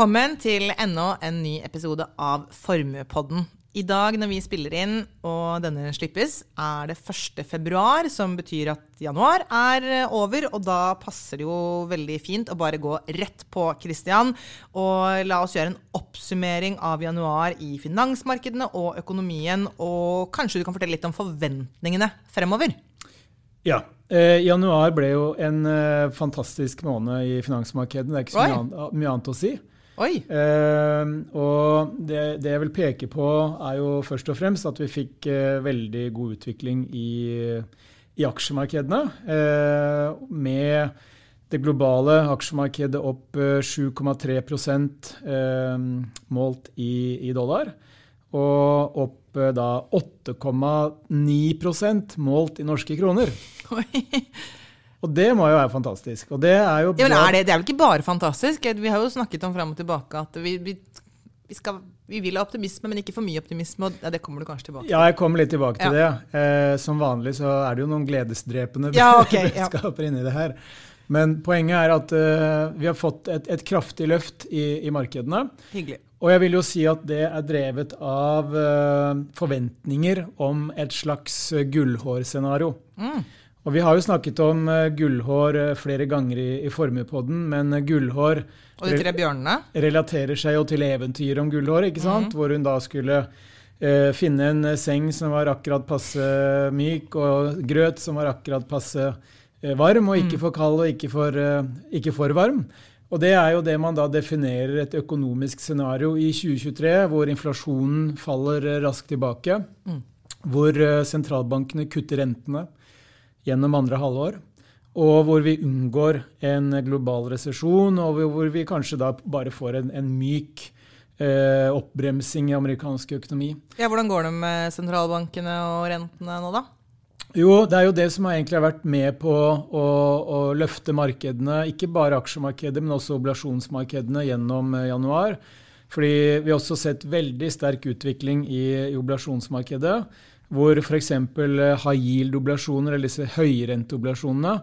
Velkommen til enda en ny episode av Formuepodden. I dag når vi spiller inn og denne slippes, er det 1. februar, som betyr at januar er over. Og da passer det jo veldig fint å bare gå rett på Christian og la oss gjøre en oppsummering av januar i finansmarkedene og økonomien. Og kanskje du kan fortelle litt om forventningene fremover? Ja. Eh, januar ble jo en eh, fantastisk måned i finansmarkedet. Det er ikke så mye, mye annet å si. Eh, og det, det, jeg vil peke på, er jo først og fremst at vi fikk eh, veldig god utvikling i, i aksjemarkedene. Eh, med det globale aksjemarkedet opp 7,3 eh, målt i, i dollar. Og opp da 8,9% målt i norske kroner. Oi. Og det må jo være fantastisk. Og det er jo ja, men er det, det, er vel ikke bare fantastisk? Vi har jo snakket om fram og tilbake at vi, vi, vi, skal, vi vil ha optimisme, men ikke for mye optimisme. og Det kommer du kanskje tilbake til? Ja, jeg kommer litt tilbake til ja. det. Eh, som vanlig så er det jo noen gledesdrepende ja, okay, budskaper ja. inni det her. Men poenget er at uh, vi har fått et, et kraftig løft i, i, markedene. Hyggelig. Og jeg vil jo si at det er drevet av uh, forventninger om et slags gullhårscenario. Mm. Og Vi har jo snakket om uh, gullhår uh, flere ganger i, i Formuepodden, men uh, gullhår Og de tre bjørnene? relaterer seg jo til eventyret om gullhår, ikke sant? Mm. hvor hun da skulle finne en seng som var akkurat passe myk, og grøt som var akkurat passe varm, og ikke mm. for kald og ikke for, ikke for varm. Og Det er jo det man da definerer et økonomisk scenario i 2023, hvor inflasjonen faller raskt tilbake, mm. hvor sentralbankene kutter rentene gjennom andre halvår. Og hvor vi unngår en global resesjon, og hvor vi kanskje da bare får en, en myk eh, oppbremsing i amerikansk økonomi. Ja, Hvordan går det med sentralbankene og rentene nå, da? Jo, det er jo det som egentlig har vært med på å, å, løfte markedene, ikke bare aksjemarkedet, men også oblasjonsmarkedene gjennom eh, januar. Fordi vi har også sett veldig sterk utvikling i, i oblasjonsmarkedet hvor f.eks. Eh, high yield-oblasjoner, eller disse høyrenteoblasjonene,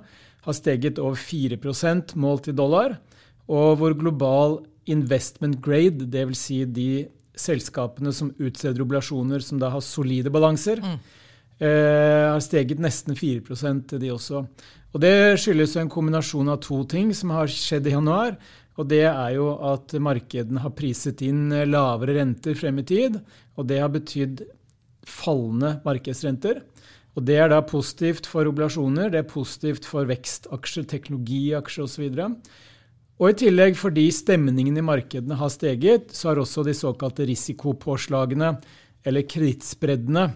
har steget over 4% målt i dollar, og hvor global investment grade, dvs. Si de selskapene som utsteder oblasjoner som da har solide balanser, mm. eh, har steget nesten 4 til de også. Og Det skyldes en kombinasjon av to ting som har skjedd i januar. Og Det er jo at markedene har priset inn lavere renter frem i tid. Og det har betydd fallende markedsrenter. Og Det er da positivt for oblasjoner, det er positivt for vekstaksjer, teknologiaksjer osv. Og i tillegg, fordi stemningen i markedene har steget, så har også de såkalte risikopåslagene, eller kredittspreddene,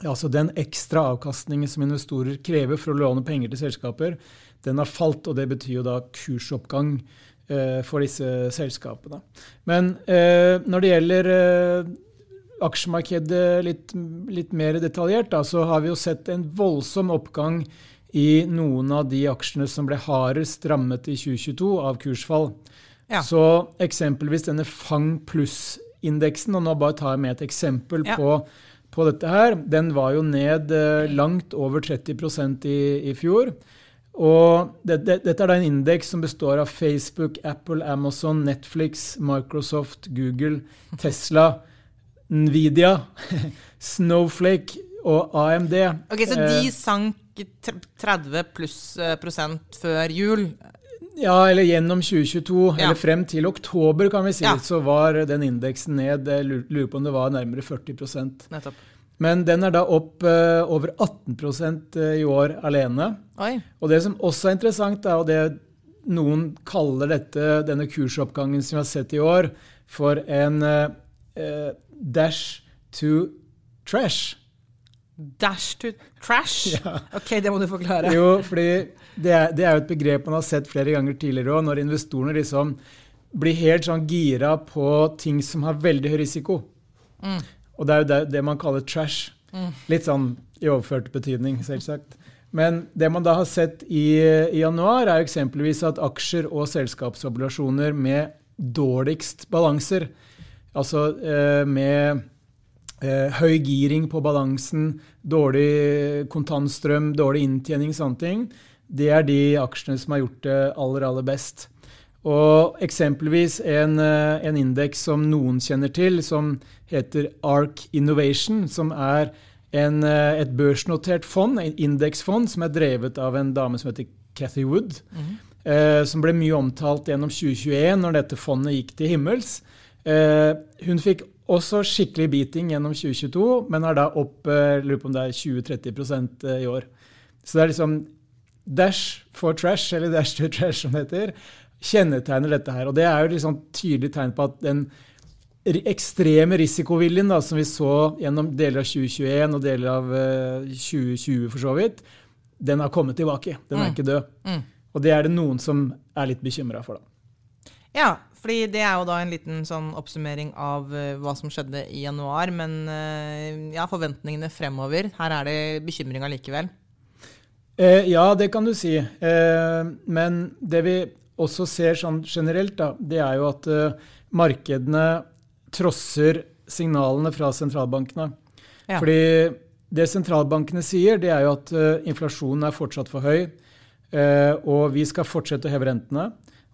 altså den ekstra avkastningen som investorer krever for å låne penger til selskaper, den har falt, og det betyr jo da kursoppgang eh, for disse selskapene. Men eh, når det gjelder eh, aksjemarkedet litt, litt mer detaljert, da, så har vi jo sett en voldsom oppgang i noen av de aksjene som ble hardest rammet i 2022 av kursfall. Ja. Så eksempelvis denne Fang pluss-indeksen, og nå bare tar jeg med et eksempel ja. på, på, dette her, den var jo ned eh, langt over 30% i, i fjor. Og det, det, dette er da en indeks som består av Facebook, Apple, Amazon, Netflix, Microsoft, Google, Tesla. Nvidia, Snowflake og AMD. Ok, Så de eh, sank 30 pluss eh, prosent før jul? Ja, eller gjennom 2022, ja. eller frem til oktober, kan vi si, ja. så var den indeksen ned. Jeg lurer på om det var nærmere 40 Nettopp. Men den er da opp uh, over 18% i år alene. Oi. Og det som også er interessant, er, og det noen kaller dette, denne kursoppgangen som vi har sett i år, for en uh, dash to trash. Dash to trash? Ja. Ok, det må du forklare. Jo, fordi det er, det er, jo et begrep man har sett flere ganger tidligere òg, når investorene liksom blir helt sånn gira på ting som har veldig høy risiko. Mm. Og det er jo det, det man kaller trash. Mm. Litt sånn i overført betydning, selvsagt. Men det man da har sett i, i januar, er jo eksempelvis at aksjer og selskapsobligasjoner med dårligst balanser Altså eh, med eh, høy giring på balansen, dårlig kontantstrøm, dårlig inntjening, sånne ting. Det er de aksjene som har gjort det aller, aller best. Og eksempelvis en, eh, en indeks som noen kjenner til, som heter ARK Innovation, som er en, et børsnotert fond, en indeksfond, som er drevet av en dame som heter Cathy Wood. Mm. Eh, som ble mye omtalt gjennom 2021, når dette fondet gikk til himmels. Eh, hun fikk også skikkelig beating gjennom 2022, men er da opp eh, lurer på om det er 20-30 eh, i år. Så det er liksom dash for trash, eller dash to trash, som det heter, kjennetegner dette her. Og det er jo liksom tydelig tegn på at den ekstreme risikoviljen da, som vi så gjennom deler av 2021 og deler av 2020 for så vidt, den har kommet tilbake. Den er mm. ikke død. Mm. Og det er det noen som er litt bekymra for, da. Ja, fordi det er jo da en liten sånn oppsummering av uh, hva som skjedde i januar. Men uh, ja, forventningene fremover. Her er det bekymring likevel. Eh, ja, det kan du si. Eh, men det vi også ser sånn generelt, da, det er jo at uh, markedene trosser signalene fra sentralbankene. Ja. Fordi det sentralbankene sier, det er jo at inflasjonen er fortsatt for høy. Eh, og vi skal fortsette å heve rentene.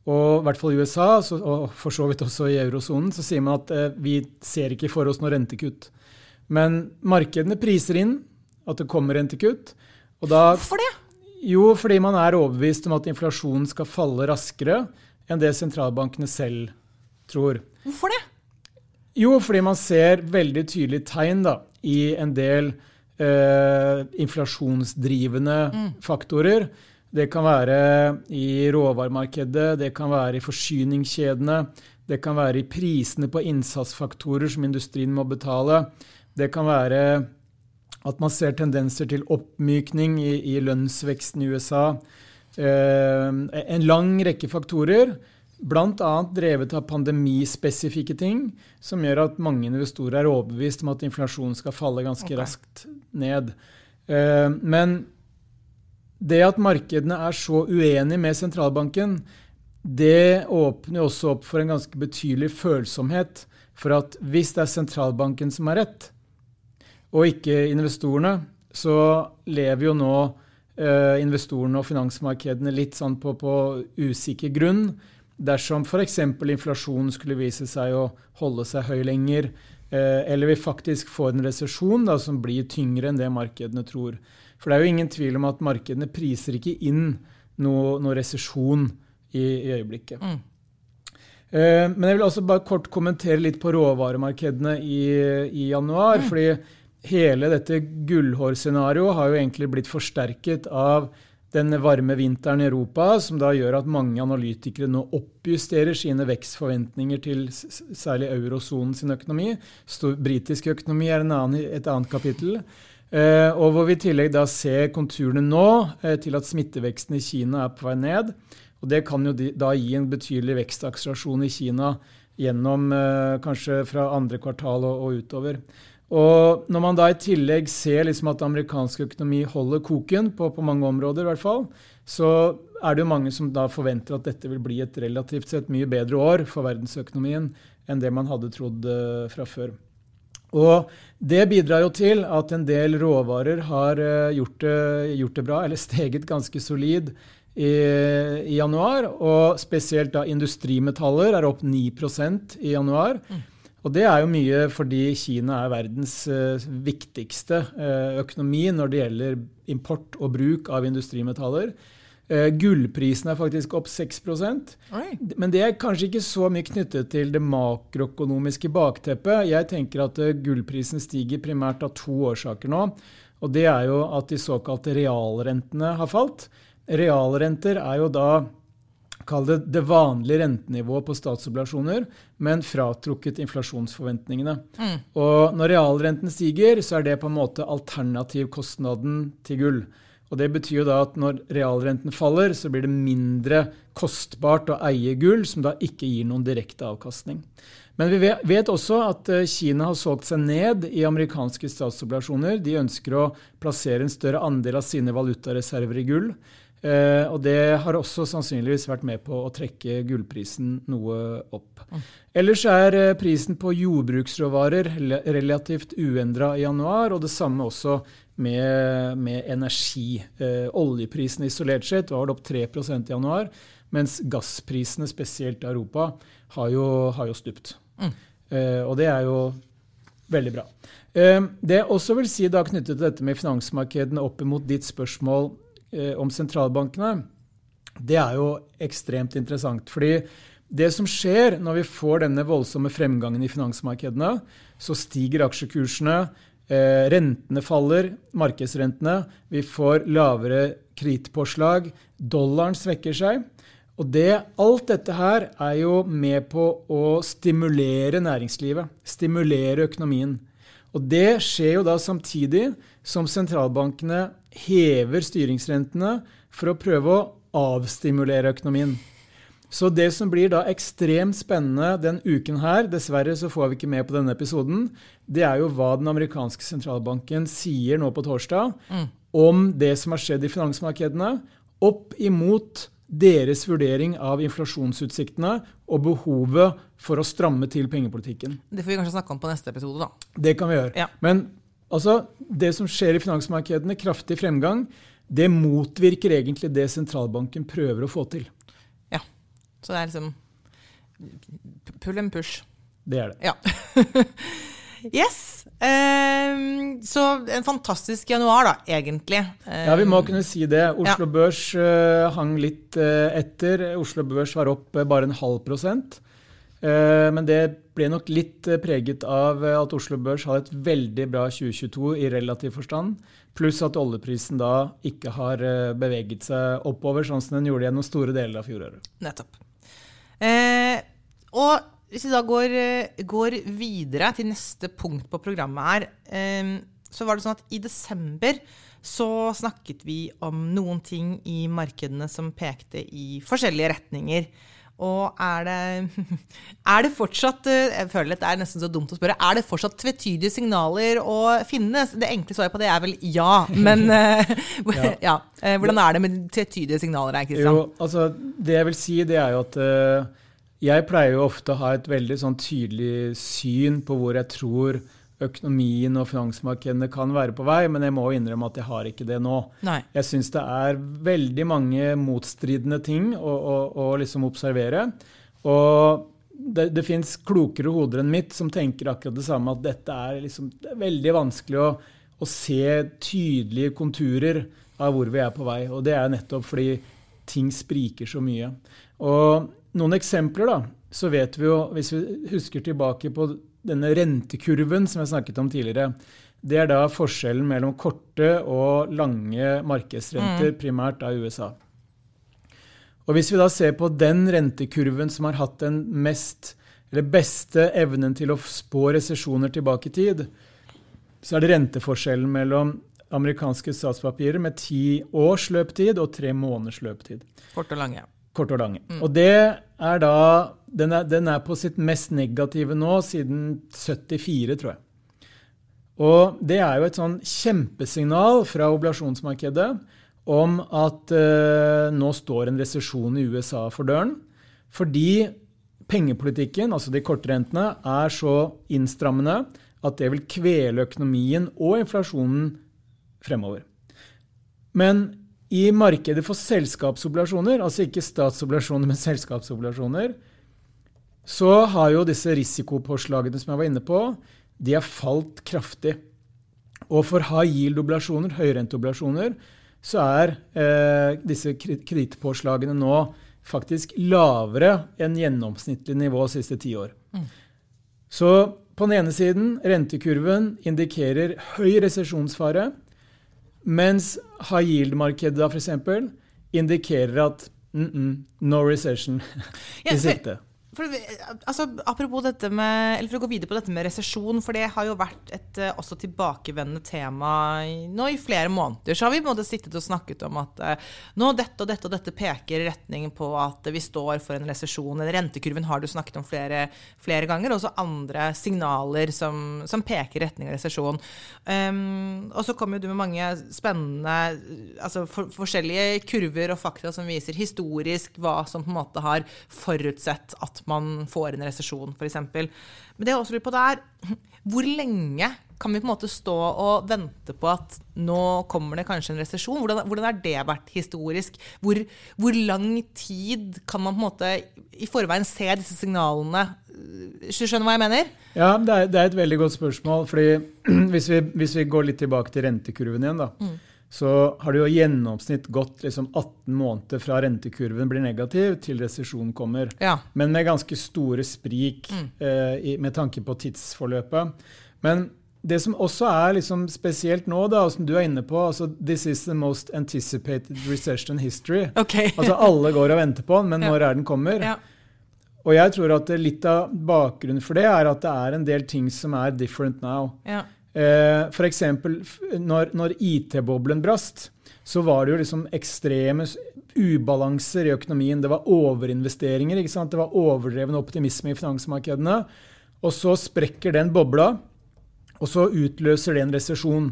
Og i hvert fall i USA, og for så vidt også i eurosonen, så sier man at eh, vi ser ikke for oss noe rentekutt. Men markedene priser inn at det kommer rentekutt. Og da, Hvorfor det? Jo, fordi man er overbevist om at inflasjonen skal falle raskere enn det sentralbankene selv tror. Hvorfor det? Jo, fordi man ser veldig tydelige tegn da, i en del eh, inflasjonsdrivende mm. faktorer det kan være i råvaremarkedet, det kan være i forsyningskjedene, det kan være i prisene på innsatsfaktorer som industrien må betale. Det kan være at man ser tendenser til oppmykning i, i lønnsveksten i USA. Eh, en lang rekke faktorer, bl.a. drevet av pandemispesifikke ting, som gjør at mange investorer er overbevist om at inflasjonen skal falle ganske okay. raskt ned. Eh, men det at markedene er så uenige med sentralbanken, det åpner også opp for en ganske betydelig følsomhet for at hvis det er sentralbanken som har rett, og ikke investorene, så lever jo nå eh, investorene og finansmarkedene litt sånn på, på usikker grunn. Dersom f.eks. inflasjonen skulle vise seg å holde seg høy lenger, eh, eller vi faktisk får en resesjon som blir tyngre enn det markedene tror. For det er jo ingen tvil om at markedene priser ikke inn noe, noe resesjon i, i, øyeblikket. Mm. Eh, men jeg vil også bare kort kommentere litt på råvaremarkedene i, i januar. Mm. fordi hele dette gullhårscenarioet har jo egentlig blitt forsterket av den varme vinteren i Europa, som da gjør at mange analytikere nå oppjusterer sine vekstforventninger til særlig eurosonen sin økonomi. Britisk økonomi er annen, et annet kapittel. Eh, og hvor vi i tillegg da ser konturene nå eh, til at smitteveksten i Kina er på vei ned. Og det kan jo da gi en betydelig vekstakselerasjon i Kina gjennom eh, kanskje fra andre kvartal og, og, utover. Og når man da i tillegg ser liksom at amerikansk økonomi holder koken på, på, mange områder, i hvert fall, så er det jo mange som da forventer at dette vil bli et relativt sett mye bedre år for verdensøkonomien enn det man hadde trodd fra før. Og det bidrar jo til at en del råvarer har eh, gjort det, gjort det bra, eller steget ganske solid i, i, januar. Og spesielt da industrimetaller er opp 9% i januar. Mm. Og det er jo mye fordi Kina er verdens uh, viktigste uh, økonomi når det gjelder import og bruk av industrimetaller. Uh, gullprisen er faktisk opp 6 Oi. Men det er kanskje ikke så mye knyttet til det makroøkonomiske bakteppet. Jeg tenker at uh, gullprisen stiger primært av to årsaker nå. Og det er jo at de såkalte realrentene har falt. Realrenter er jo da Kall det det vanlige rentenivået på statsobligasjoner, men fratrukket inflasjonsforventningene. Mm. Og når realrenten stiger, så er det på en måte alternativkostnaden til gull. Og Det betyr jo da at når realrenten faller, så blir det mindre kostbart å eie gull, som da ikke gir noen direkte avkastning. Men vi vet også at eh, Kina har solgt seg ned i amerikanske statsobligasjoner. De ønsker å plassere en større andel av sine valutareserver i gull. Eh, og det har også sannsynligvis vært med på å trekke gullprisen noe opp. Mm. Ellers er eh, prisen på jordbruksråvarer relativt uendra i januar, og det samme også med, med energi. Eh, oljeprisene isolert sett var det opp 3% i januar. Mens gassprisene, spesielt i Europa, har jo, har jo stupt. Mm. Eh, og det er jo veldig bra. Eh, det jeg også vil si da knyttet til dette med finansmarkedene opp imot ditt spørsmål eh, om sentralbankene, det er jo ekstremt interessant. fordi det som skjer når vi får denne voldsomme fremgangen i finansmarkedene, så stiger aksjekursene, eh, rentene faller, markedsrentene, vi får lavere kredittpåslag, dollaren svekker seg. Og det, alt dette her er jo med på å stimulere næringslivet, stimulere økonomien. Og det skjer jo da samtidig som sentralbankene hever styringsrentene for å prøve å avstimulere økonomien. Så det som blir da ekstremt spennende den uken her, dessverre så får vi ikke med på denne episoden, det er jo hva den amerikanske sentralbanken sier nå på torsdag mm. om det som har skjedd i finansmarkedene, opp imot deres vurdering av inflasjonsutsiktene og behovet for å stramme til pengepolitikken. Det får vi kanskje snakke om på neste episode, da. Det kan vi gjøre. Ja. Men altså, det som skjer i finansmarkedene, kraftig fremgang, det motvirker egentlig det sentralbanken prøver å få til. Så det er liksom pull and push. Det er det. Ja. yes. Um, så en fantastisk januar, da, egentlig. Um, ja, vi må kunne si det. Oslo ja. Børs uh, hang litt uh, etter. Oslo Børs var opp uh, bare en halv prosent. men det ble nok litt preget av at Oslo Børs hadde et veldig bra 2022 i relativ forstand. Pluss at oljeprisen da ikke har beveget seg oppover, sånn som den gjorde gjennom store deler av fjoråret. Nettopp. Og hvis vi da går, eh, går, videre til neste punkt på programmet her, ehm, så var det sånn at i desember så snakket vi om noen ting i markedene som pekte i forskjellige retninger. Og er det, er det fortsatt eh, Jeg føler at det er nesten så dumt å spørre. Er det fortsatt tvetydige signaler å finne? Det enkle svaret på det er vel ja. Men ja. ja. hvordan er det med tvetydige signaler her, Kristian? Jo, altså, det jeg vil si, det er jo at jeg pleier jo ofte å ha et veldig sånn tydelig syn på hvor jeg tror økonomien og finansmarkedene kan være på vei, men jeg må innrømme at jeg har ikke det nå. Nei. Jeg syns det er veldig mange motstridende ting å, å, å liksom observere. Og det, det fins klokere hoder enn mitt som tenker akkurat det samme, at dette er, liksom, det er veldig vanskelig å, å, se tydelige konturer av hvor vi er på vei. Og det er nettopp fordi ting spriker så mye. Og noen eksempler, da, så vet vi jo, hvis vi husker tilbake på denne rentekurven som jeg snakket om tidligere, det er da forskjellen mellom korte og lange markedsrenter, mm. primært av USA. Og Hvis vi da ser på den rentekurven som har hatt den mest, eller beste evnen til å spå resesjoner tilbake i tid, så er det renteforskjellen mellom amerikanske statspapirer med ti års løptid og tre måneders løptid. Kort og lange. Kort og lange. Mm. Og det er da den er, den er, på sitt mest negative nå siden 74, tror jeg. Og det er jo et sånn kjempesignal fra oblasjonsmarkedet om at eh, nå står en resesjon i USA for døren. Fordi pengepolitikken, altså de kortrentene, er så innstrammende at det vil kvele økonomien og inflasjonen fremover. Men i markedet for selskapsobligasjoner, altså ikke statsobligasjoner, men selskapsobligasjoner, så har jo disse risikopåslagene som jeg var inne på, de har falt kraftig. Og for high yield-oblasjoner, høyrenteobligasjoner, så er eh, disse kredittpåslagene nå faktisk lavere enn gjennomsnittlig nivå de siste ti år. Mm. Så på den ene siden, rentekurven indikerer høy resesjonsfare. Mens high yield-markedet f.eks. indikerer at mm -mm, no recession i sikte. For, altså, apropos dette med, eller For å gå videre på dette med resesjon, for det har jo vært et uh, også tilbakevendende tema nå i flere måneder. Så har vi på en måte sittet og snakket om at uh, nå dette og dette og dette peker i retning på at vi står for en resesjon. Rentekurven har du snakket om flere, flere ganger. Også andre signaler som, som peker i retning av resesjon. Um, og så kommer du med mange spennende altså for, forskjellige kurver og fakta som viser historisk hva som på en måte har forutsett at man får en resesjon, f.eks. Men det jeg også lurer på, det er hvor lenge kan vi på en måte stå og vente på at nå kommer det kanskje en resesjon? Hvordan, hvordan har det vært historisk? Hvor, hvor, lang tid kan man på en måte i forveien se disse signalene? Hvis du skjønner hva jeg mener? Ja, det er, det er et veldig godt spørsmål. fordi hvis vi, hvis vi, går litt tilbake til rentekurven igjen, da. Mm så har det jo i gjennomsnitt gått liksom 18 måneder fra rentekurven blir negativ, til resesjonen kommer. Ja. Men med ganske store sprik mm. eh, med tanke på tidsforløpet. Men det som også er liksom spesielt nå, da, som du er inne på altså, This is the most anticipated recession history. Okay. altså Alle går og venter på den, men ja. når er den kommer? Ja. Og jeg tror at litt av bakgrunnen for det er at det er en del ting som er different now. Ja. Eh, F.eks. når, når IT-boblen brast, så var det jo liksom ekstreme ubalanser i økonomien. Det var overinvesteringer. ikke sant? Det var overdreven optimisme i finansmarkedene. Og så sprekker den bobla, og så utløser det en resesjon.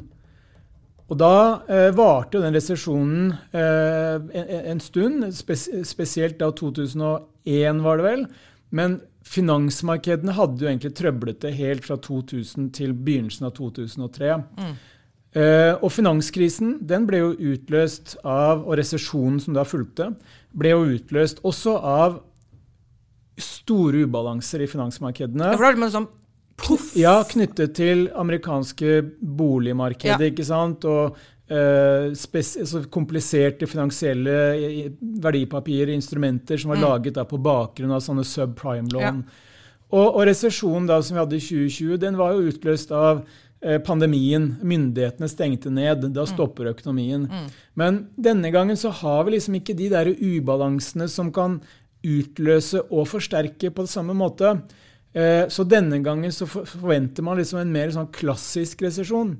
Og da eh, varte jo den resesjonen eh, en, en, stund, spes, spesielt da 2001, var det vel. Men finansmarkedene hadde jo egentlig trøblet det helt fra 2000 til begynnelsen av 2003. Mm. Uh, og finanskrisen den ble jo utløst av, og resesjonen som da fulgte, ble jo utløst også av store ubalanser i finansmarkedene. Ja, for da er det sånn puff. Ja, knyttet til amerikanske boligmarkedet, ja. ikke sant. Og kompliserte finansielle verdipapirer, instrumenter som var mm. laget da på bakgrunn av sånne subprime-lån. Ja. Og, og resesjonen da som vi hadde i 2020, den var jo utløst av uh, pandemien. Myndighetene stengte ned. Da mm. stopper økonomien. Mm. Men denne gangen så har vi liksom ikke de der ubalansene som kan utløse og forsterke på samme måte. Uh, så denne gangen så forventer man liksom en mer sånn klassisk resesjon.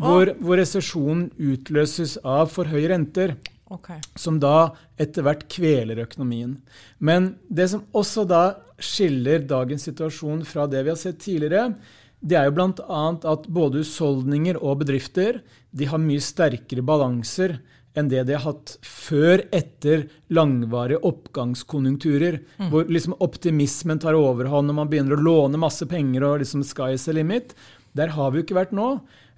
Hvor, hvor resesjonen utløses av for høye renter. Okay. Som da etter hvert kveler økonomien. Men det som også da skiller dagens situasjon fra det vi har sett tidligere, det er jo bl.a. at både husholdninger og bedrifter de har mye sterkere balanser enn det de har hatt før etter langvarige oppgangskonjunkturer. Mm. Hvor liksom optimismen tar overhånd og man begynner å låne masse penger og liksom sky is the limit. Der har vi jo ikke vært nå.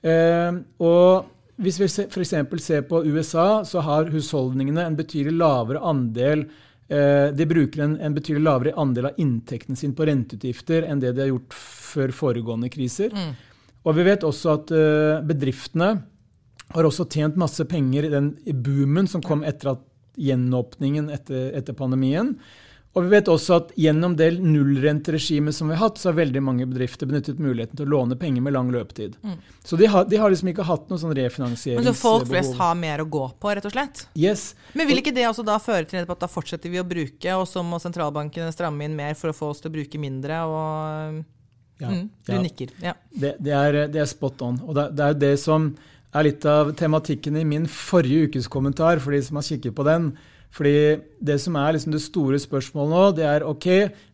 Eh, og hvis vi f.eks. ser på USA, så har husholdningene en betydelig lavere andel eh, de bruker en, en, betydelig lavere andel av inntekten sin på renteutgifter enn det de har gjort før foregående kriser. Mm. Og vi vet også at uh, bedriftene har også tjent masse penger i den boomen som kom etter at gjenåpningen etter, etter pandemien. Og vi vet også at gjennom det nullrenteregimet som vi har hatt, så har veldig mange bedrifter benyttet muligheten til å låne penger med lang løpetid. Mm. Så de har, de har, liksom ikke hatt noe sånn refinansieringsbehov. Men Så folk flest har mer å gå på, rett og slett? Yes. Men vil ikke det også da føre til at da fortsetter vi å bruke, og så må sentralbankene stramme inn mer for å få oss til å bruke mindre? og... Ja, mm, du ja. nikker. Ja. Det, det, er, det, er, spot on. Og det, det er jo det som er litt av tematikken i min forrige ukes kommentar, for de som har kikket på den. Fordi Det som er liksom det store spørsmålet nå, det er ok,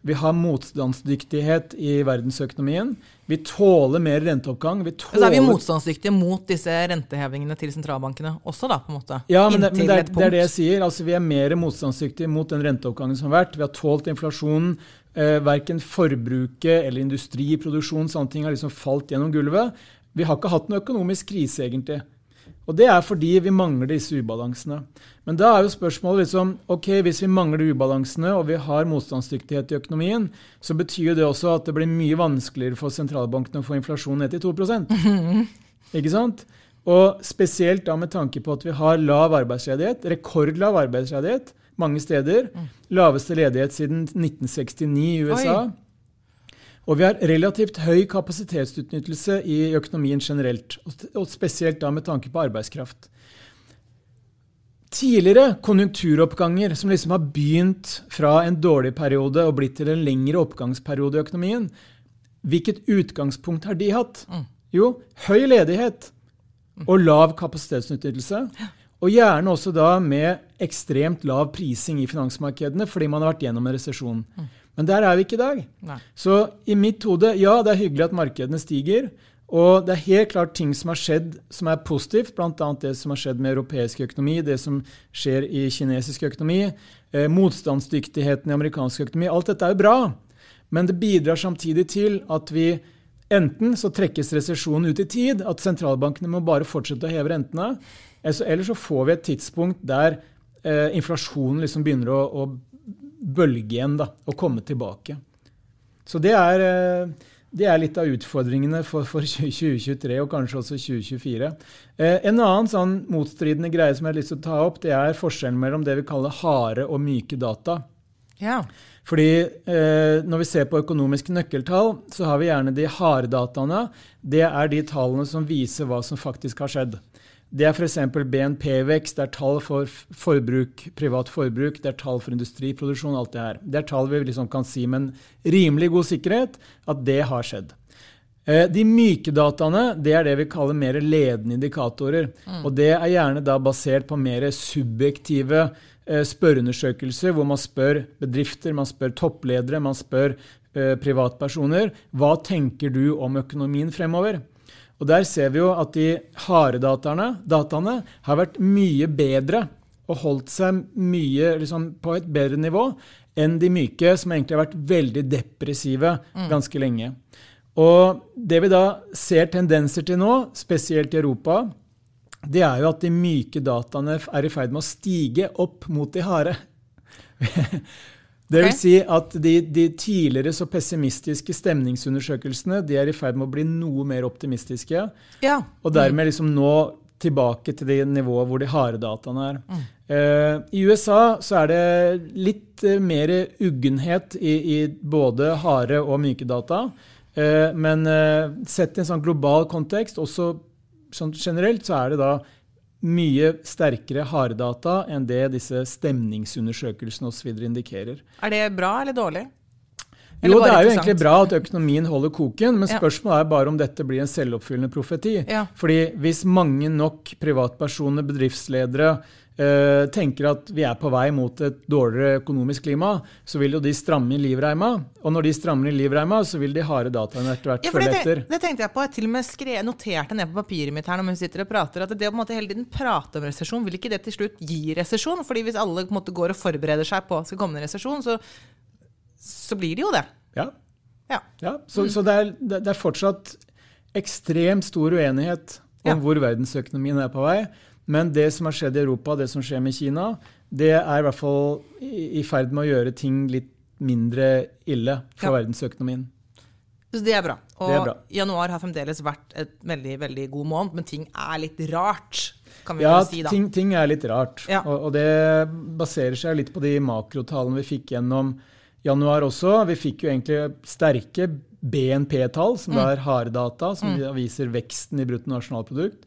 vi har motstandsdyktighet i verdensøkonomien. Vi tåler mer renteoppgang. Vi tåler... Så er vi motstandsdyktige mot disse rentehevingene til sentralbankene også, da? på en måte? Ja, men, det, men det, er, det, er, det jeg sier. Altså, Vi er mer motstandsdyktige mot den renteoppgangen som har vært. Vi har tålt inflasjonen. Eh, verken forbruket eller industriproduksjon sånne ting har liksom falt gjennom gulvet. Vi har ikke hatt noen økonomisk krise, egentlig. Og det er fordi vi mangler disse ubalansene. Men da er jo spørsmålet liksom, ok, hvis vi mangler ubalansene og vi har motstandsdyktighet i økonomien, så betyr det også at det blir mye vanskeligere for sentralbankene å få inflasjonen ned til 2 Ikke sant? Og spesielt da med tanke på at vi har lav arbeidsledighet, rekordlav arbeidsledighet mange steder. Mm. Laveste ledighet siden 1969 i USA. Oi. Og vi har relativt høy kapasitetsutnyttelse i økonomien generelt, og spesielt da med tanke på arbeidskraft. Tidligere konjunkturoppganger som liksom har begynt fra en dårlig periode og blitt til en lengre oppgangsperiode i økonomien, hvilket utgangspunkt har de hatt? Mm. Jo, høy ledighet og lav kapasitetsutnyttelse. Og gjerne også da med ekstremt lav prising i finansmarkedene fordi man har vært gjennom en resesjon. Mm. Men der er vi ikke i dag. Nei. Så i mitt hode, ja, det er hyggelig at markedene stiger. Og det er helt klart ting som har skjedd som er positivt, bl.a. det som har skjedd med europeisk økonomi, det som skjer i kinesisk økonomi, eh, motstandsdyktigheten i amerikansk økonomi. Alt dette er jo bra. Men det bidrar samtidig til at vi enten så trekkes resesjonen ut i tid, at sentralbankene må bare fortsette å heve rentene, eller så får vi et tidspunkt der eh, inflasjonen liksom begynner å, å bølge igjen da, og komme tilbake. Så det er, eh, det er litt av utfordringene for, for, 2023 og kanskje også 2024. Eh, en annen sånn motstridende greie som jeg har lyst til å ta opp, det er forskjellen mellom det vi kaller harde og myke data. Ja. Fordi eh, Når vi ser på økonomiske nøkkeltall, så har vi gjerne de harde dataene. Det er de tallene som viser hva som faktisk har skjedd. Det er f.eks. BNP-vekst, det er tall for forbruk, privat forbruk, det er tall for industriproduksjon, alt det her. Det er tall vi liksom kan si med en rimelig god sikkerhet at det har skjedd. Eh, de myke dataene det er det vi kaller mer ledende indikatorer. Mm. Og det er gjerne da basert på mer subjektive eh, spørreundersøkelser, hvor man spør bedrifter, man spør toppledere, man spør eh, privatpersoner. Hva tenker du om økonomien fremover? Og Der ser vi jo at de harde dataene, dataene har vært mye bedre og holdt seg mye liksom, på et bedre nivå enn de myke, som egentlig har vært veldig depressive mm. ganske lenge. Og det vi da ser tendenser til nå, spesielt i Europa, det er jo at de myke dataene er i ferd med å stige opp mot de harde. Det vil si at de, de, tidligere så pessimistiske stemningsundersøkelsene de er i ferd med å bli noe mer optimistiske. Ja. Og dermed liksom nå tilbake til det nivået hvor de harde dataene er. Mm. Uh, I USA så er det litt uh, mer uggenhet i, i, både harde og myke data. Uh, men sett i en sånn global kontekst, også sånn generelt, så er det da mye sterkere harddata enn det disse stemningsundersøkelsene osv. indikerer. Er det bra eller dårlig? Eller jo, det er jo egentlig bra at økonomien holder koken, men spørsmålet er bare om dette blir en selvoppfyllende profeti. Ja. Fordi hvis mange nok privatpersoner, bedriftsledere, tenker at vi er på vei mot et dårligere økonomisk klima, så vil jo de stramme inn livreima. Og når de strammer inn livreima, så vil de harde dataene etter hvert ja, følge etter. Det tenkte jeg på. Jeg til og med skre, noterte ned på papiret mitt her når vi sitter og prater, at det å på en måte hele tiden prate om resesjon, vil ikke det til slutt gi resesjon? Fordi hvis alle på en måte går og forbereder seg på at skal komme en resesjon, så, så, blir det jo det. Ja. ja. ja så, mm. så det, er, det, er, fortsatt ekstremt stor uenighet om hvor verdensøkonomien er på vei. Men det som har skjedd i Europa, det som skjer med Kina, det er i hvert fall i ferd med å gjøre ting litt mindre ille for ja. verdensøkonomien. Så det er bra. Og er bra. januar har fremdeles vært et veldig veldig god måned, men ting er litt rart. kan vi ja, si da. Ting, ting er litt rart. Ja. Og, og, det baserer seg litt på de makrotallene vi fikk gjennom januar også. Vi fikk jo egentlig sterke BNP-tall, som mm. er harddata, som mm. viser veksten i bruttonasjonalprodukt.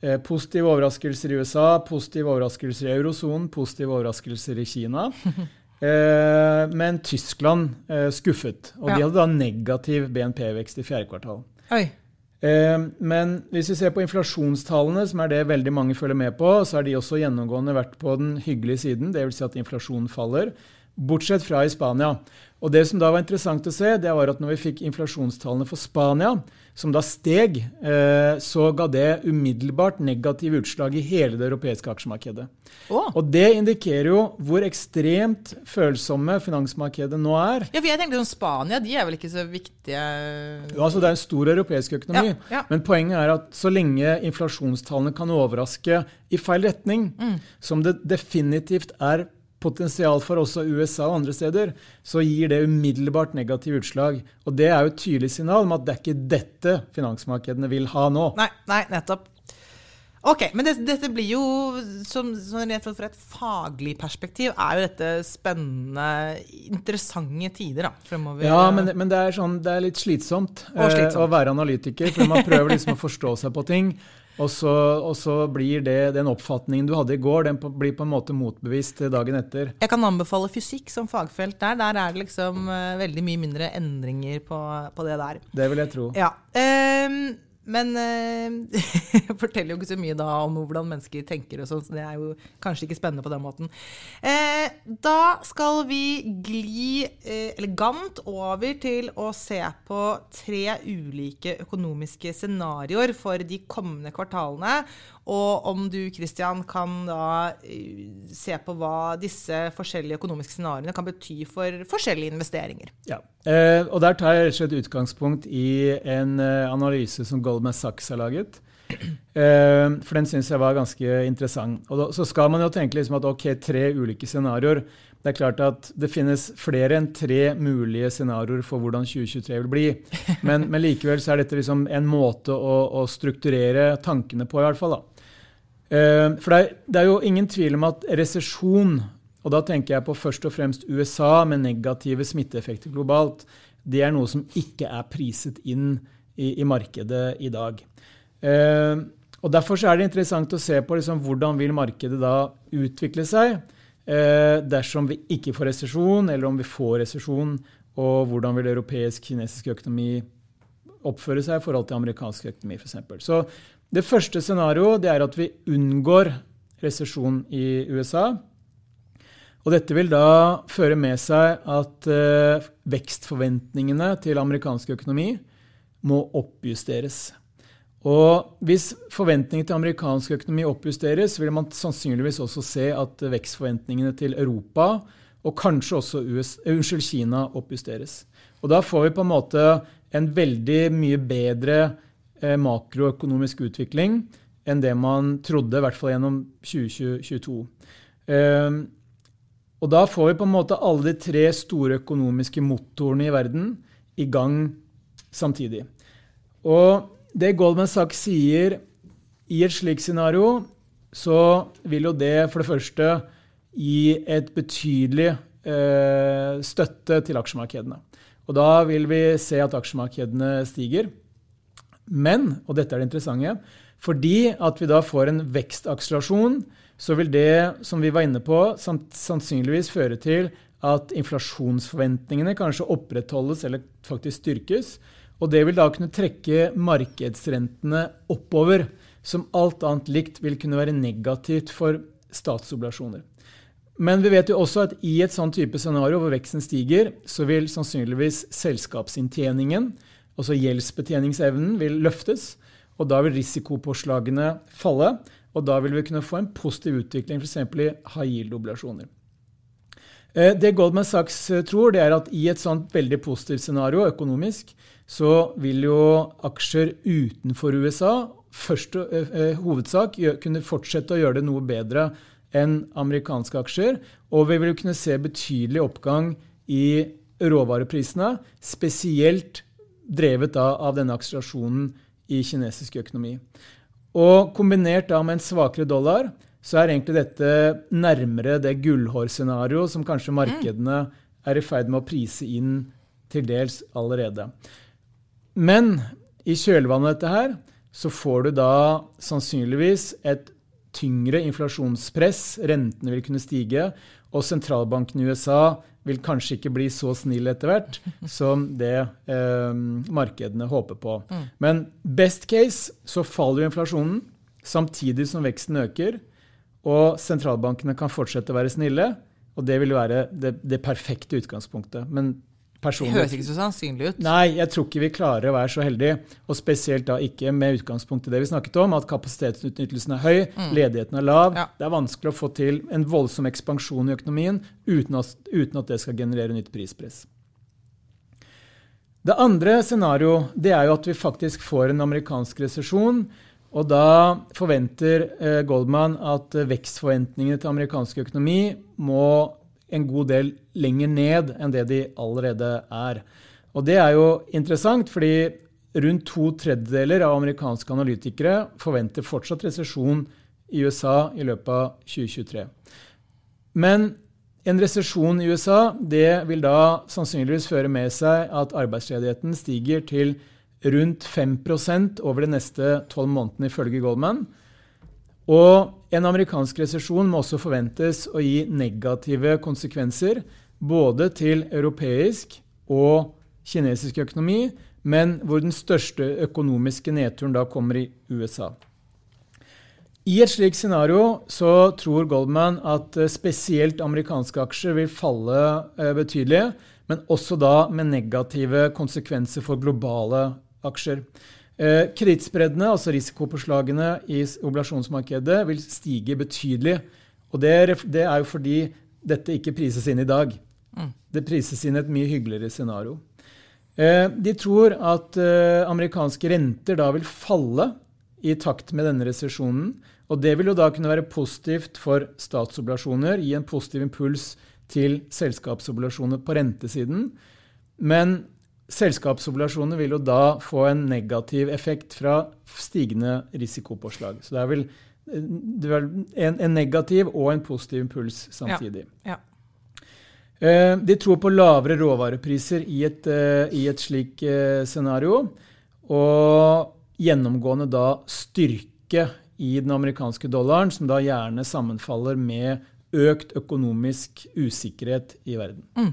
Eh, positive overraskelser i USA, positive overraskelser i eurosonen, positive overraskelser i Kina. Eh, men Tyskland eh, skuffet, og ja. de hadde da negativ BNP-vekst i fjerde kvartal. Oi. Men hvis vi ser på inflasjonstallene, som er det veldig mange følger med på, så har de også gjennomgående vært på den hyggelige siden, dvs. Si at inflasjonen faller. Bortsett fra i Spania. Og det som da var interessant å se, det var at når vi fikk inflasjonstallene for Spania, som da steg, eh, så ga det umiddelbart negative utslag i hele det europeiske aksjemarkedet. Oh. Og det indikerer jo hvor ekstremt følsomme finansmarkedet nå er. Ja, for jeg tenkte sånn Spania de er vel ikke så viktige Jo, altså Det er en stor europeisk økonomi. Ja, ja. Men poenget er at så lenge inflasjonstallene kan overraske i feil retning, mm. som det definitivt er potensial for også USA og andre steder, så gir det umiddelbart negative utslag. Og det er jo et tydelig signal om at det er ikke dette finansmarkedene vil ha nå. Nei, nei nettopp. Ok, Men det, dette blir jo, som, som fra et faglig perspektiv, er jo dette spennende, interessante tider da, fremover. Ja, men, men det, er sånn, det, er litt slitsomt, slitsomt. Eh, å være analytiker, for man prøver liksom å forstå seg på ting. Og så, og så, blir det, den oppfatningen du hadde i går, den blir på en måte motbevist dagen etter. Jeg kan anbefale fysikk som fagfelt der. Der er det liksom uh, veldig mye mindre endringer på, på, det der. Det vil jeg tro. Ja. Um, men jeg forteller jo ikke så mye da om hvordan mennesker tenker, og sånn, så det er jo kanskje ikke spennende på den måten. Eh, da skal vi gli eh, elegant over til å se på tre ulike økonomiske scenarioer for de kommende kvartalene. Og om du Christian, kan da se på hva disse forskjellige økonomiske scenarioene kan bety for forskjellige investeringer. Ja. Eh, og Der tar jeg slett utgangspunkt i en eh, analyse som Goldman Sachs har laget. Eh, for den syns jeg var ganske interessant. Og da, Så skal man jo tenke liksom at ok, tre ulike scenarioer. Det er klart at det finnes flere enn tre mulige scenarioer for hvordan 2023 vil bli. Men, men likevel så er dette liksom en måte å, å, strukturere tankene på, i hvert fall. da. Eh, for det er, det er jo ingen tvil om at resesjon og da tenker jeg på først og fremst USA med negative smitteeffekter globalt. Det er noe som ikke er priset inn i, i markedet i dag. Eh, og Derfor er det interessant å se på liksom, hvordan vil markedet da utvikle seg eh, dersom vi ikke får resesjon, eller om vi får resesjon, og hvordan vil europeisk-kinesisk økonomi oppføre seg i forhold til amerikansk økonomi f.eks. Så det første scenarioet er at vi unngår resesjon i USA. Og dette vil da føre med seg at uh, vekstforventningene til amerikansk økonomi må oppjusteres. Og hvis forventningene til amerikansk økonomi oppjusteres, vil man sannsynligvis også se at vekstforventningene til Europa og kanskje også US, uh, unnskyld, Kina oppjusteres. Og da får vi på en måte en veldig mye bedre makroøkonomisk utvikling enn det man trodde, i hvert fall gjennom 2022. Uh, og da får vi på en måte alle de tre store økonomiske motorene i verden i gang samtidig. Og det Goldman Sachs sier i et slikt scenario, så vil jo det for det første gi et betydelig eh, støtte til aksjemarkedene. Og da vil vi se at aksjemarkedene stiger. Men, og dette er det interessante, fordi at vi da får en vekstakselerasjon så vil det, som vi var inne på, sannsynligvis føre til at inflasjonsforventningene kanskje opprettholdes eller faktisk styrkes. Og det vil da kunne trekke markedsrentene oppover, som alt annet likt vil kunne være negativt for statsobligasjoner. Men vi vet jo også at i et sånn type scenario hvor veksten stiger, så vil sannsynligvis selskapsinntjeningen, altså gjeldsbetjeningsevnen, vil løftes. Og da vil risikopåslagene falle. Og da vil vi kunne få en positiv utvikling f.eks. i high yield-obligasjoner. Eh, det Goldman Sachs eh, tror, det er at i et sånt veldig positivt scenario økonomisk, så vil jo aksjer utenfor USA først eh, hovedsak kunne fortsette å gjøre det noe bedre enn amerikanske aksjer. Og vi vil kunne se betydelig oppgang i råvareprisene, spesielt drevet da av denne akselerasjonen i kinesisk økonomi. Og kombinert da med en svakere dollar, så er egentlig dette nærmere det gullhårscenarioet som kanskje markedene er i ferd med å prise inn til dels allerede. Men i kjølvannet av dette her så får du da sannsynligvis et tyngre inflasjonspress. Rentene vil kunne stige. Og sentralbanken i USA vil kanskje ikke bli så snill etter hvert som det eh, markedene håper på. Mm. Men best case så faller jo inflasjonen samtidig som veksten øker. Og sentralbankene kan fortsette å være snille. Og det vil være det, det perfekte utgangspunktet. Men personlig. Det høres ikke så sannsynlig ut. Nei, jeg tror ikke vi klarer å være så heldige. Og spesielt da ikke med utgangspunkt i det vi snakket om, at kapasitetsutnyttelsen er høy, mm. ledigheten er lav. Ja. Det er vanskelig å få til en voldsom ekspansjon i økonomien uten at, uten at det skal generere nytt prispress. Det andre scenarioet er jo at vi faktisk får en amerikansk resesjon. Og da forventer eh, Goldman at vekstforventningene til amerikansk økonomi må en god del lenger ned enn det de allerede er. Og det er jo interessant, fordi rundt to tredjedeler av amerikanske analytikere forventer fortsatt resesjon i USA i løpet av 2023. Men en resesjon i USA det vil da sannsynligvis føre med seg at arbeidsledigheten stiger til rundt 5% over de neste tolv månedene, ifølge Goldman. Og en amerikansk resesjon må også forventes å gi negative konsekvenser både til europeisk og kinesisk økonomi, men hvor den største økonomiske nedturen da kommer i USA. I et slikt scenario så tror Goldman at eh, spesielt amerikanske aksjer vil falle eh, betydelig, men også da med negative konsekvenser for globale aksjer. Eh, Kredittspreddene, altså risikopåslagene i oblasjonsmarkedet, vil stige betydelig. Og det er, det er, jo fordi dette ikke prises inn i dag. Mm. Det prises inn et mye hyggeligere scenario. Eh, de tror at eh, amerikanske renter da vil falle i takt med denne resesjonen. Og det vil jo da kunne være positivt for statsoblasjoner, gi en positiv impuls til selskapsoblasjoner på rentesiden. Men selskapsobligasjoner vil jo da få en negativ effekt fra stigende risikopåslag. Så det er vel, det er en, en, negativ og en positiv impuls samtidig. Ja. Ja. Eh, de tror på lavere råvarepriser i et, eh, i et slik eh, scenario. Og gjennomgående da styrke i den amerikanske dollaren, som da gjerne sammenfaller med økt økonomisk usikkerhet i verden. Mm.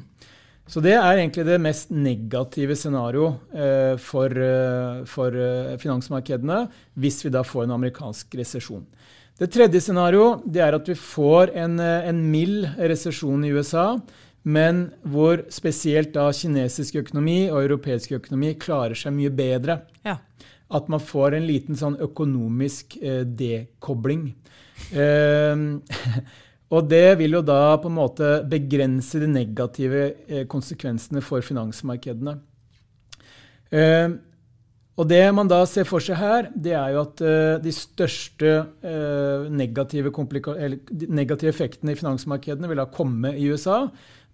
Så det er egentlig det mest negative scenarioet eh, for, eh, for eh, finansmarkedene hvis vi da får en amerikansk resesjon. Det tredje scenarioet er at vi får en, en mild resesjon i USA, men hvor spesielt da kinesisk økonomi og europeisk økonomi klarer seg mye bedre. Ja. At man får en liten sånn økonomisk dekobling. Eh, Og det vil jo da på en måte begrense de negative eh, konsekvensene for finansmarkedene. Eh, og det man da ser for seg her, det er jo at eh, de største negative, negative, effektene i finansmarkedene vil da komme i USA.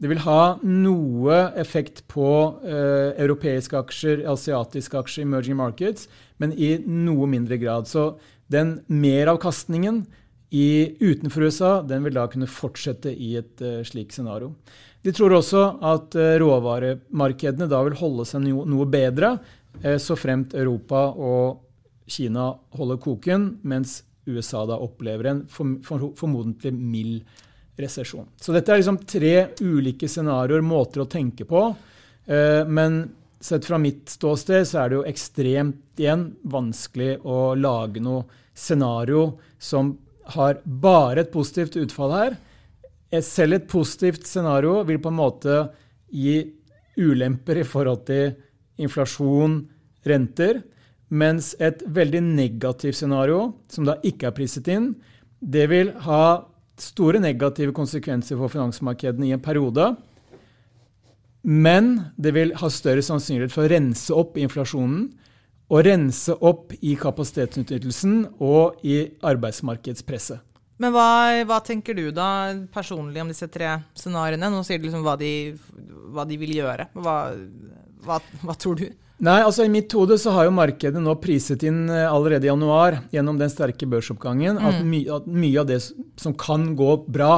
Det vil ha noe effekt på europeiske aksjer, asiatiske aksjer, emerging markets, men i noe mindre grad. Så den meravkastningen i, utenfor USA den vil da kunne fortsette i et uh, slikt scenario. De tror også at uh, råvaremarkedene da vil holde seg no, noe bedre, uh, så fremt Europa og Kina holder koken, mens USA da opplever en for, for, formodentlig mild resesjon. Så dette er liksom tre ulike scenarioer, måter å tenke på. men sett fra mitt ståsted så er det jo ekstremt igjen vanskelig å lage noe scenario som har bare et positivt utfall her. Selv et positivt scenario vil på en måte gi ulemper i forhold til inflasjon, renter. Mens et veldig negativt scenario, som da ikke er priset inn, det vil ha store negative konsekvenser for finansmarkedene i en periode. Men det vil ha større sannsynlighet for å rense opp inflasjonen å rense opp i kapasitetsutnyttelsen og i arbeidsmarkedspresset. Men hva, hva, tenker du da personlig om disse tre scenarioene? Nå sier du liksom hva de, hva de vil gjøre. Hva, hva, hva, tror du? Nei, altså I mitt hode så har jo markedet nå priset inn eh, allerede i januar gjennom den sterke børsoppgangen mm. at, my, at, mye av det som kan gå bra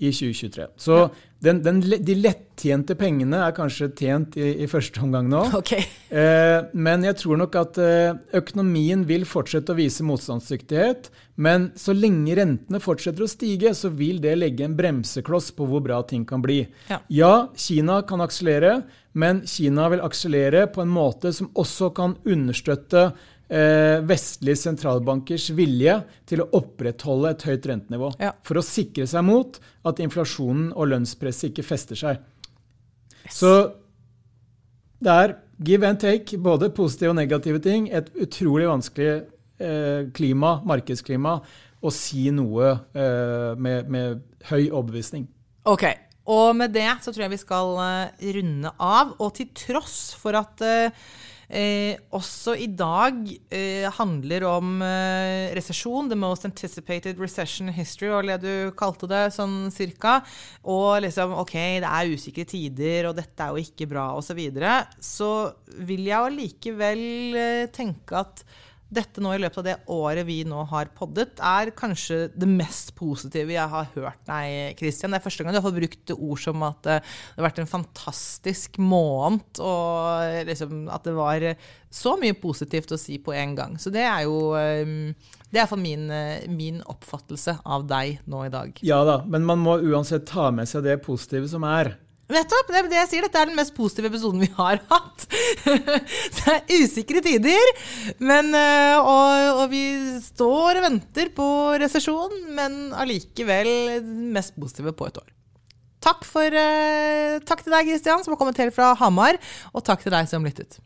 i 2023. Så ja. Den, den, de lettjente pengene er kanskje tjent i, i første omgang nå. Okay. Eh, men jeg tror nok at eh, økonomien vil fortsette å vise motstandsdyktighet. Men så lenge rentene fortsetter å stige, så vil det legge en bremsekloss på hvor bra ting kan bli. Ja, ja Kina kan akselere, men Kina vil akselere på en måte som også kan understøtte vestlige sentralbankers vilje til å opprettholde et høyt rentenivå. Ja. For å sikre seg mot at inflasjonen og lønnspresset ikke fester seg. Yes. Så det er give and take, både positive og negative ting. Et utrolig vanskelig eh, klima, markedsklima, å si noe eh, med, med, høy overbevisning. Ok, og med det så tror jeg vi skal uh, runde av. Og til tross for at uh, Eh, også i dag eh, handler om eh, resesjon, the most anticipated recession history, var det du kalte det, sånn cirka. Og liksom OK, det er usikre tider, og dette er jo ikke bra, osv. Så, videre. så vil jeg allikevel eh, tenke at dette nå i løpet av det året vi nå har poddet, er kanskje det mest positive jeg har hørt deg, Christian. Det er første gang du har fått brukt ord som at det har vært en fantastisk måned, og liksom at det var så mye positivt å si på en gang. Så det er jo ehm, det er for min, min oppfattelse av deg nå i dag. Ja da, men man må uansett ta med seg det positive som er. Nettopp! Det er det jeg sier. Dette er den mest positive episoden vi har hatt. det er usikre tider, men, eh, og, og, vi står og venter på resesjon, men allikevel mest positive på et år. Takk, for, eh, takk til deg, Kristian, som har kommet helt fra Hamar, og takk til deg som lyttet.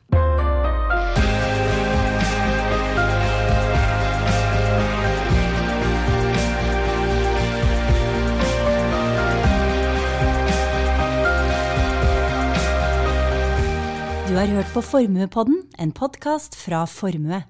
Du har hørt på Formuepodden, en podkast fra Formue.